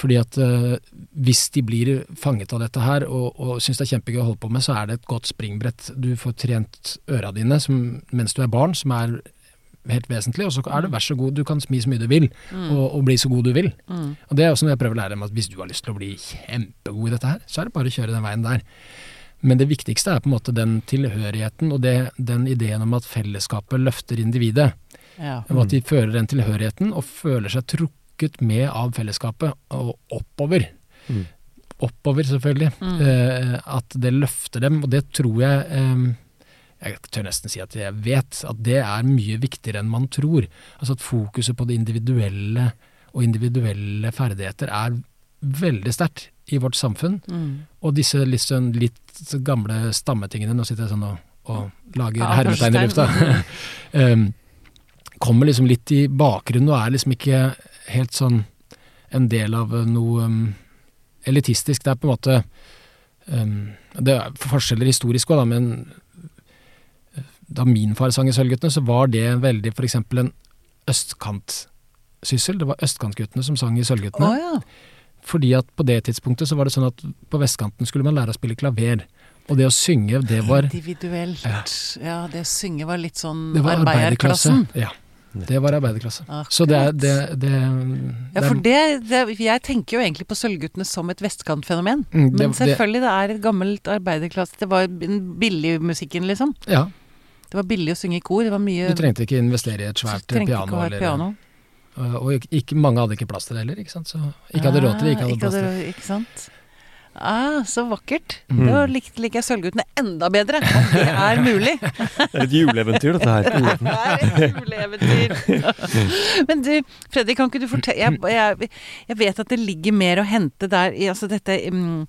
Fordi at uh, hvis de blir fanget av dette her og, og syns det er kjempegøy å holde på med, så er det et godt springbrett. Du får trent øra dine som, mens du er barn, som er helt vesentlig. Og så er det vær så god, du kan smi så mye du vil, og, og bli så god du vil. Mm. Og det er også noe jeg prøver å lære dem, at hvis du har lyst til å bli kjempegod i dette her, så er det bare å kjøre den veien der. Men det viktigste er på en måte den tilhørigheten og det, den ideen om at fellesskapet løfter individet. Ja. Og at de føler den tilhørigheten og føler seg trukket med av fellesskapet og oppover. Mm. Oppover, selvfølgelig. Mm. Eh, at det løfter dem, og det tror jeg eh, Jeg tør nesten si at jeg vet at det er mye viktigere enn man tror. Altså at fokuset på det individuelle og individuelle ferdigheter er veldig sterkt i vårt samfunn. Mm. Og disse litt, sånn, litt gamle stammetingene, nå sitter jeg sånn og, og lager Ja, hermetegn i lufta, um, kommer liksom litt i bakgrunnen og er liksom ikke helt sånn en del av noe um, elitistisk. Det er på en måte um, Det er forskjeller historisk òg, da, men eh, da min far sang i Sølvguttene, så var det veldig f.eks. en østkantsyssel. Det var østkantguttene som sang i Sølvguttene. Oh, ja. Fordi at på det tidspunktet så var det sånn at på vestkanten skulle man lære å spille klaver. Og det å synge, det var, Individuelt. Ja. Ja, det å synge var litt sånn arbeiderklassen. Ja, det var arbeiderklasse. Akkurat. Så det er det, det, Ja, for det, det Jeg tenker jo egentlig på Sølvguttene som et vestkantfenomen. Mm, det- Men selvfølgelig, det er et gammelt arbeiderklasse. Det var billigmusikken, liksom. Ja, Det var billig å synge i kor. Det var mye du trengte ikke investere i et svært piano. ikke å ha et eller- piano. Og ikke, ikke, mange hadde ikke plass til det heller, ikke sant. Så ikke hadde råd til det, ikke Ah, hadde plass til det. Ikke sant. Ah, så vakkert. Mm. Da lik, liker jeg Sølvguttene enda bedre, om det er mulig. Det er et juleeventyr, dette her. Det er et juleeventyr. Men du, Fredrik, kan ikke du fortelle jeg, jeg, jeg vet at det ligger mer å hente der i altså dette um,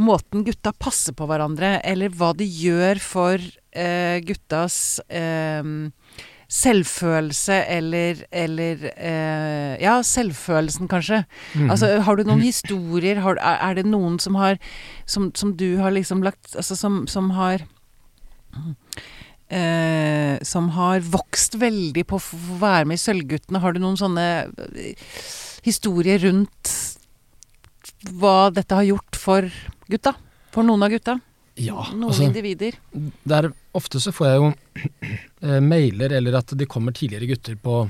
Måten gutta passer på hverandre, eller hva de gjør for uh, guttas eh, selvfølelse eller, eller eh, Ja, selvfølelsen, kanskje. Mm. Altså, har du noen historier? Har, er, det noen som har Som, som du har liksom lagt Altså, som, som har eh, Som har vokst veldig på å være med i Sølvguttene. Har du noen sånne eh, historier rundt hva dette har gjort for gutta? For noen av gutta? Ja, Noen altså, individer? der, ofte så får jeg jo eh, mailer, eller at det kommer tidligere gutter på,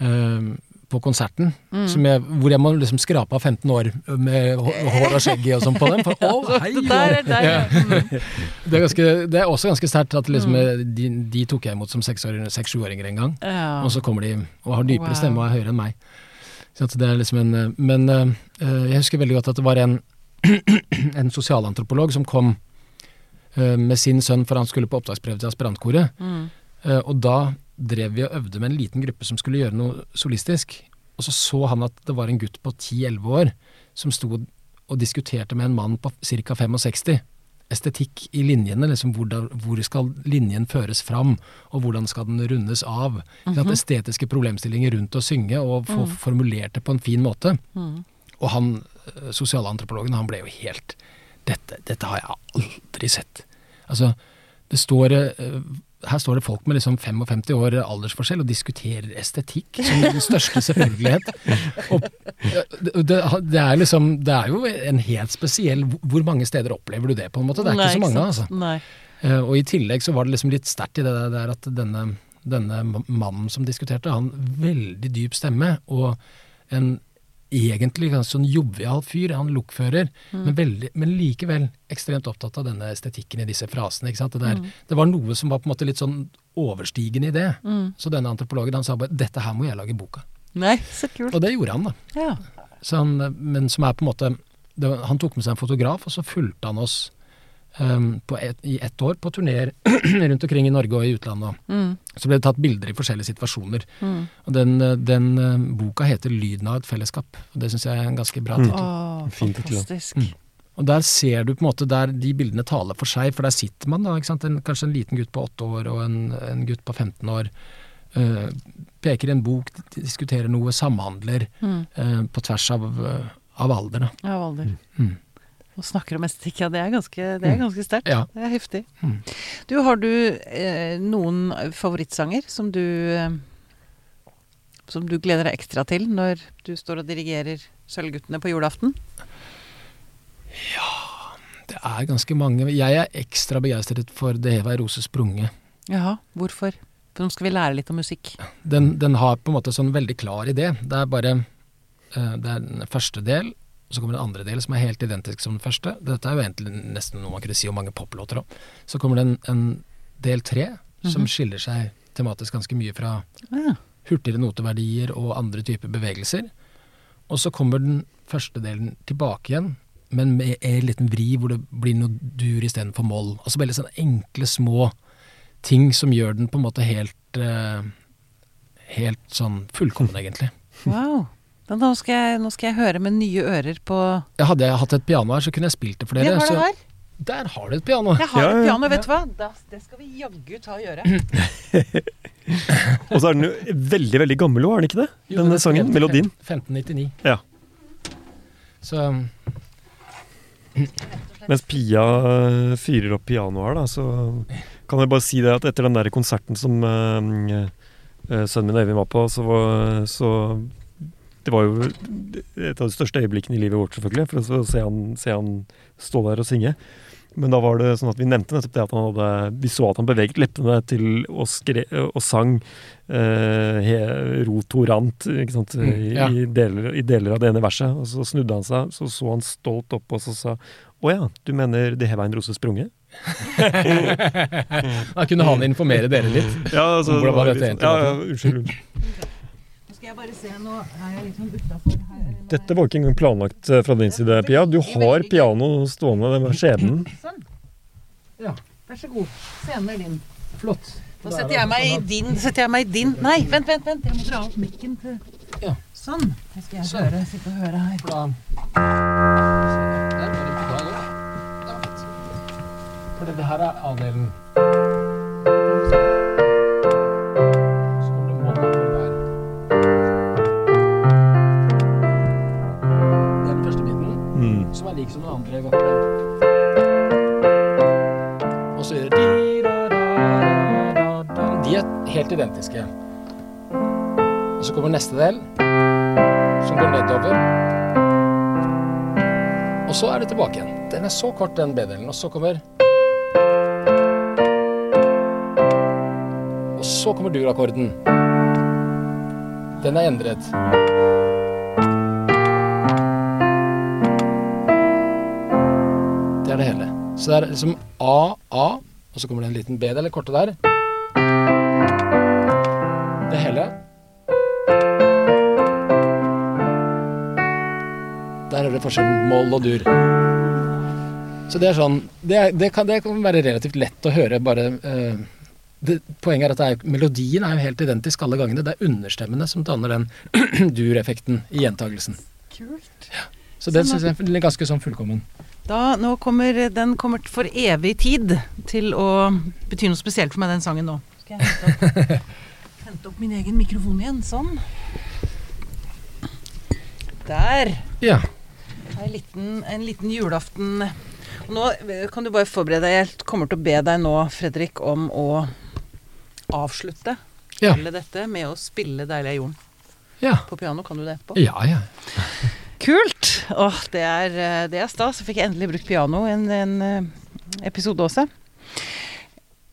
eh, på konserten, Mm. som jeg, hvor jeg må liksom skrape av 15 år med hår og skjegg og sånn på dem. For, å, hei! Det der ja. Mm. Det, er ganske, det er også ganske sterkt at liksom, de, de tok jeg imot som seks-sjuåringer en gang. ja. Og så kommer de og har dypere Wow. stemme og er høyere enn meg. Så det er liksom en, eh, men eh, eh, jeg husker veldig godt at det var en, en sosialantropolog som kom eh, med sin sønn for han skulle på opptaksprøve til aspirantkoret. Mm. Eh, og da drev vi og øvde med en liten gruppe som skulle gjøre noe solistisk. Og så så han at det var en gutt på 10-11 år som sto og diskuterte med en mann på ca. 65. Estetikk i linjene, liksom hvor, da, hvor skal linjen føres fram, og hvordan skal den rundes av. Ikke sant? Estetiske problemstillinger rundt å synge, og få formulert det på en fin måte. Mm. Og han eh, sosialantropologen, han ble jo helt dette, dette har jeg aldri sett. Altså, det står eh, her står det folk med liksom 55 år aldersforskjell og diskuterer estetikk som den største selvfølgelighet. Det, det, er liksom Det er jo en helt spesiell Hvor mange steder opplever du det, på en måte? Det er Nei, ikke så mange, altså. Eh, Og i tillegg så var det liksom litt sterkt i det der at denne, denne mannen som diskuterte, han veldig dyp stemme og en egentlig ganske sånn jovial fyr, han lokfører, men, veldig, men likevel ekstremt opptatt av denne estetikken i disse frasene. ikke sant? Det, der, det var noe som var på en måte litt sånn overstigende i det. Så denne antropologen han sa bare 'dette her må jeg lage boka'. Nei, så kult. Og det gjorde han, da. Ja. Han, men som er på en måte det, Han tok med seg en fotograf, og så fulgte han oss um, på et, i ett år på turneer rundt omkring i Norge og i utlandet. Mm. Så ble det tatt bilder i forskjellige situasjoner. Mm. Og den, den eh, boka heter 'Lyden av et fellesskap'. Og det syns jeg er en ganske bra Mm. tittel. Mm. Fin fantastisk. Mm. Og der ser du på en måte der de bildene taler for seg, for der sitter man da, ikke sant. En, kanskje en liten gutt på åtte år og en, en gutt på 15 år. Uh, peker i en bok, diskuterer noe, samhandler Mm. uh, på tvers av, uh, av alder. Da. Ja, Valder. Mm. Og snakker om estetikk, ja. Det er ganske, det er ganske sterkt. Ja. Det er heftig. Mm. Du, har du eh, noen favorittsanger som du eh, som du gleder deg ekstra til når du står og dirigerer Sølvguttene på julaften? Det er ganske mange. Jeg er ekstra begeistret for Det heva ei rose sprunge. Jaha, hvorfor? For nå skal vi lære litt om musikk. Den, den har på en måte sånn veldig klar idé. Det er bare eh, Det er den første del, så kommer den andre del som er helt identisk som den første. Dette er jo egentlig nesten noe man kunne si om mange poplåter òg. Så kommer det en, en del tre som Mhm. skiller seg tematisk ganske mye fra hurtigere noteverdier og andre typer bevegelser. Og så kommer den første delen tilbake igjen, men med en liten vri hvor det blir noe dur istedenfor moll. Altså veldig sånne enkle, små ting som gjør den på en måte helt eh, Helt sånn fullkommen, egentlig. Wow. Da, nå, skal jeg, nå skal jeg høre med nye ører på Ja, hadde jeg hatt et piano her, så kunne jeg spilt det for dere. Jeg har det så her. der har du et piano! Jeg har Ja, et piano, vet du hva? Da, det skal vi jaggu ta og gjøre. Og så er den jo veldig, veldig gammel òg, er den ikke det? Jo, den Denne sangen? skrevet i Melodien? 1599. Ja. Så Mens Pia øh, fyrer opp pianoet her, da, så kan jeg bare si det at etter den der konserten som uh, uh, sønnen min Øyvind var på, så, var, så Det var jo et av de største øyeblikkene i livet vårt, selvfølgelig, for å se han, se han stå der og synge. Men da var det sånn at vi nevnte nettopp det at han hadde Vi så at han beveget leppene til og, skre, og sang eh, he- rotorant ikke sant, i, ja. i, deler, i deler av det ene verset. Og så snudde han seg, så så han stolt opp og så sa Å ja, du mener det heva en rose sprunget? da kunne han informere dere litt. Ja, altså, Hvordan var det dette egentlig? Ja, ja, unnskyld. unnskyld. Skal jeg bare se, nå er jeg sånn utafor her. Dette var ikke engang planlagt eh, fra din side, Pia. Du har piano stående, det var skjebnen. Sånn. Ja. Vær så god. Scenen er din. Flott. Nå setter jeg meg i din Setter jeg meg i din Nei, vent, vent, vent. Jeg må dra opp mikken til Ja. Sånn. Det skal jeg Sånn. høre, sitte og høre her. Plan. For det her er A-delen. Mm. som noen andre jeg har akkorden. Og så gjør det. De er helt identiske. Og så kommer neste del, som går nedover. Og så er det tilbake igjen. Den er så kort, den B-delen. Og så kommer Og så kommer dur-akkorden. Den er endret. Er det hele. Så det er liksom A, A, og så kommer det en liten B der, eller korte der. Det hele. Der er det forskjellen moll og dur. Så det er sånn Det, er, det, kan, det kan være relativt lett å høre, bare uh, det, Poenget er at det er, melodien er jo helt identisk alle gangene. Det er understemmene som danner den dur-effekten i gjentagelsen. Kult. Så det Sånn syns jeg er ganske sånn fullkommen. Da, nå kommer Den kommer for evig tid til å bety noe spesielt for meg, den sangen nå. Skal jeg hente opp, hente opp min egen mikrofon igjen. Sånn. Der. Ja. En liten, en liten julaften. Og Nå eh, kan du bare forberede deg. Jeg kommer til å be deg nå, Fredrik, om å avslutte Ja. hele dette med å spille 'Deilig er jorden' Ja. på piano. Kan du det etterpå? Ja, ja. Kult! Åh, det er, eh, det er stas. Så fikk jeg endelig brukt piano i en, en eh, episode også.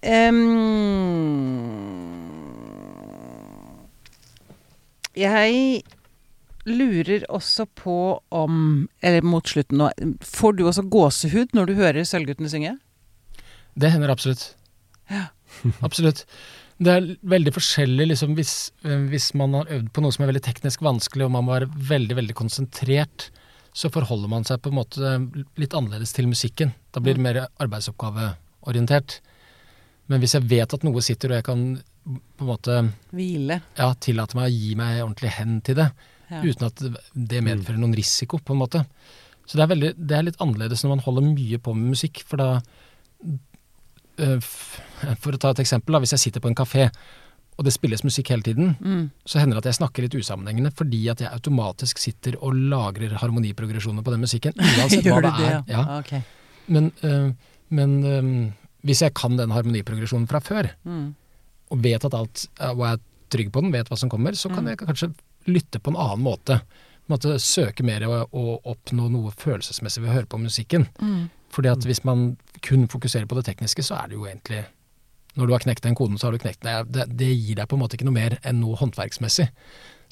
Um, jeg lurer også på om Eller mot slutten nå. Får du også gåsehud når du hører Sølvguttene synge? Det hender absolutt. Ja. Absolutt. Det er veldig forskjellig liksom, hvis, eh, hvis man har øvd på noe som er veldig teknisk vanskelig, og man må være veldig, veldig konsentrert, så forholder man seg på en måte litt annerledes til musikken. Da blir det mer arbeidsoppgaveorientert. Men hvis jeg vet at noe sitter, og jeg kan på en måte Hvile. ja, tillate meg å gi meg ordentlig hen til det, Ja. uten at det medfører noen risiko, på en måte. Så det er, veldig, det er litt annerledes når man holder mye på med musikk, for da For å ta et eksempel, da, hvis jeg sitter på en kafé, og det spilles musikk hele tiden, Mm. så hender det at jeg snakker litt usammenhengende fordi at jeg automatisk sitter og lagrer harmoniprogresjoner på den musikken, uansett hva det, det er. Ja. Ja. Okay. Men, øh, men øh, hvis jeg kan den harmoniprogresjonen fra før, Mm. og vet at alt, og er trygg på den, vet hva som kommer, så kan Mm. jeg kanskje lytte på en annen måte. Måte søke mer og, og oppnå noe følelsesmessig ved å høre på musikken. Fordi at hvis man kun fokuserer på det tekniske, så er det jo egentlig Når du har knekt den koden, så har du knekt den. Det, det gir deg på en måte ikke noe mer enn noe håndverksmessig.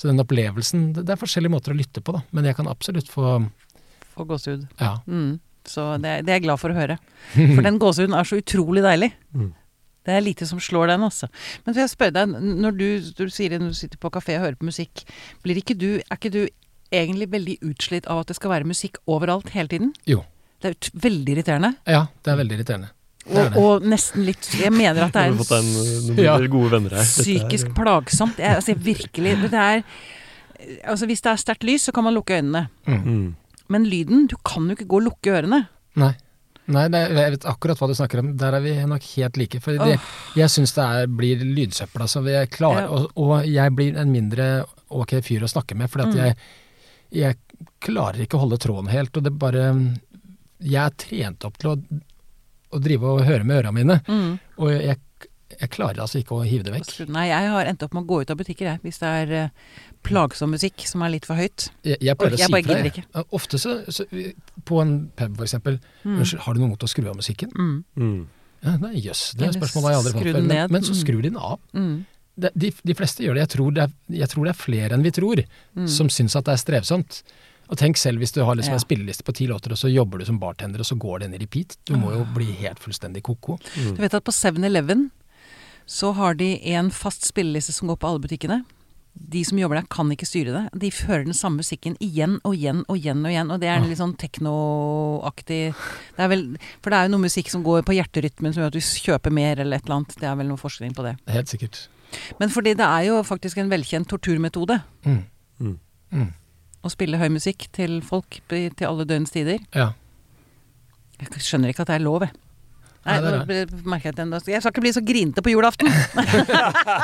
Så den opplevelsen Det, det er forskjellige måter å lytte på, da. Men jeg kan absolutt få Få gåsehud. Ja. Mm. Så det, er- det er jeg glad for å høre. For den gåsehuden er så utrolig deilig. Mm. Det er lite som slår den, altså. Men får jeg spørre deg, når du, du sier det når du sitter på kafé og hører på musikk, blir ikke du, er ikke du egentlig veldig utslitt av at det skal være musikk overalt hele tiden? Jo. Det er veldig irriterende. Ja, det er veldig irriterende. Er Og, og nesten litt Jeg mener at det er fått en, en noen Ja. gode venner her. Er- psykisk plagsomt. Jeg, altså, virkelig det er, altså, Hvis det er sterkt lys, så kan man lukke øynene. Mm. Mm. Men lyden Du kan jo ikke gå og lukke ørene. Nei. Nei, det, er- jeg vet akkurat hva du snakker om. Der er vi nok helt like. For det, jeg syns det er, blir lydsøppel, altså. Ja. og, og jeg blir en mindre ok fyr å snakke med, for Mm. jeg, jeg klarer ikke å holde tråden helt. Og det bare Jeg er trent opp til å, å drive og høre med ørene mine, Mm. og jeg, jeg klarer altså ikke å hive det vekk. Nei, jeg har endt opp med å gå ut av butikker, jeg, hvis det er eh, plagsom musikk som er litt for høyt. Jeg, jeg pleier å Jeg si bare fra. gidder jeg. ikke. Ofte så, så På en pub, for eksempel. Mm. Unnskyld, har du noe mot å skru av musikken? Mm. Mm. Ja, nei, jøss, det er spørsmålet har jeg aldri har fått før. Men, men så Mm. skrur de den av. Mm. de, de fleste gjør det. Jeg tror det, er, jeg tror det er flere enn vi tror, Mm. som syns at det er strevsomt. Og tenk selv hvis du har liksom Ja. en spilleliste på ti låter, og så jobber du som bartender, og så går den i repeat. Du må jo bli helt fullstendig ko-ko. Mm. Du vet at på 7-Eleven så har de en fast spilleliste som går på alle butikkene. De som jobber der, kan ikke styre det. De hører den samme musikken igjen og igjen og igjen. Og igjen Og det er en Ah. litt sånn teknoaktig det er vel, For det er jo noe musikk som går på hjerterytmen som gjør at du kjøper mer eller et eller annet. Det er vel noe forskning på det. Helt sikkert. Men fordi det er jo faktisk en velkjent torturmetode Mm. Mm. Mm. Å spille høy musikk til folk til alle døgnets tider. Ja. Jeg skjønner ikke at det er lov, jeg. Nei, Nei, det er nå jeg den Jeg skal ikke bli så grinete på julaften.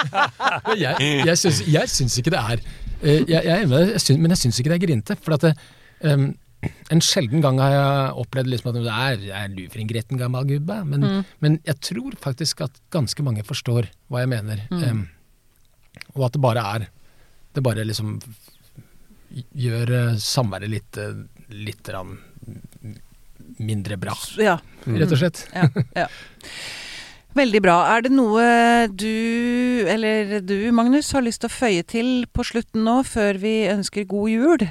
Jeg, jeg, syns, jeg syns ikke det er eh, jeg, jeg, er jeg syns, Men jeg syns ikke det er grinete. For at det, um, en sjelden gang har jeg opplevd liksom at det er, er du for en gretten gammel gubbe? Men, Mm. men jeg tror faktisk at ganske mange forstår hva jeg mener. Mm. Um, og at det bare er Det bare liksom gjør eh, samværet litt, eh, litt mindre bra, Ja. rett og slett. ja, ja. Veldig bra. Er det noe du, eller du Magnus, har lyst til å føye til på slutten nå, før vi ønsker god jul?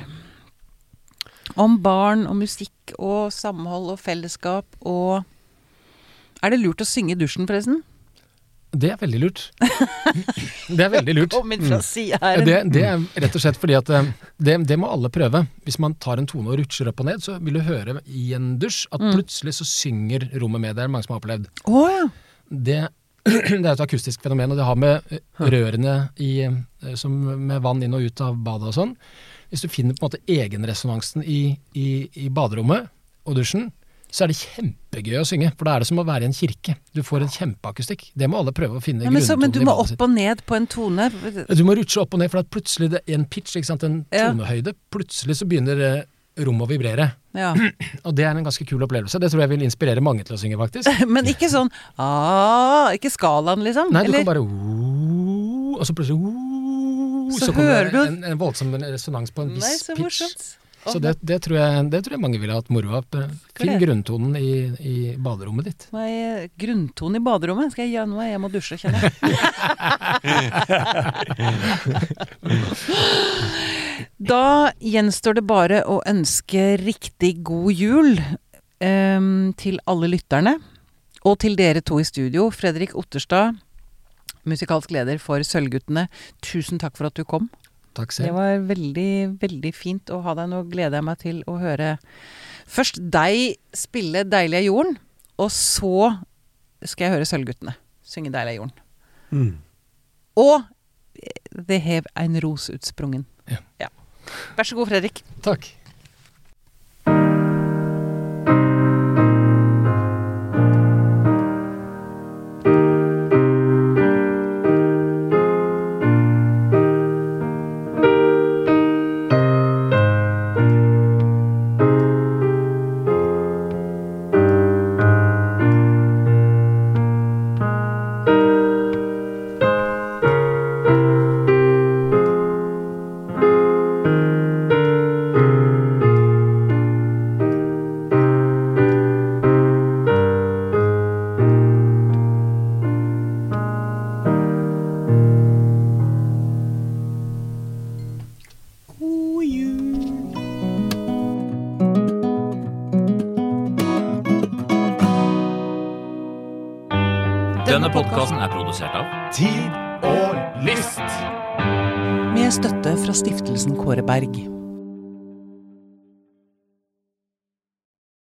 Om barn og musikk og samhold og fellesskap og Er det lurt å synge i dusjen, forresten? Det er veldig lurt. det er veldig lurt. Kom inn fra sida her. Det, det er rett og slett fordi at eh, det, det må alle prøve. Hvis man tar en tone og rutsjer opp og ned, så vil du høre i en dusj at Mm. plutselig så synger rommet med. Det er det mange som har opplevd. Oh, ja. Det, det er et akustisk fenomen, og det har med eh, rørene i, eh, som, med vann inn og ut av badet og sånn. Hvis du finner på en måte egenresonansen i, i, i baderommet og dusjen, så er det kjempegøy å synge. For da er det som å være i en kirke. Du får en kjempeakustikk. Det må alle prøve å finne ja men, så, men du må opp og ned på en tone. Du må rutsje opp og ned, for at plutselig det er en pitch, en Ja. tonehøyde. Plutselig så begynner eh, rommet å vibrere. Ja. Og det er en ganske kul opplevelse. Det tror jeg vil inspirere mange til å synge, faktisk. Men ikke sånn ah, Ikke skalaen, liksom? Nei, du Eller- kan bare Og så plutselig så, Så kommer hører det du- en, en voldsom resonans på en Nei, viss så pitch. morsomt. Så det, det, tror jeg, det tror jeg mange ville hatt moro av. Finn grunntonen i, i baderommet ditt. Nei, grunntonen i baderommet. Skal jeg, gjøre nå er jeg må dusje, kjenner jeg. da gjenstår det bare å ønske riktig god jul um, til alle lytterne. Og til dere to i studio. Fredrik Otterstad, musikalsk leder for Sølvguttene. Tusen takk for at du kom. Takk Det var veldig, veldig fint å ha deg. Nå gleder jeg meg til å høre først deg spille 'Deilige jorden', og så skal jeg høre Sølvguttene synge 'Deilige jorden'. Mm. Og 'Det hev ein ros utsprungen'. Ja. Vær så god, Fredrik. Takk.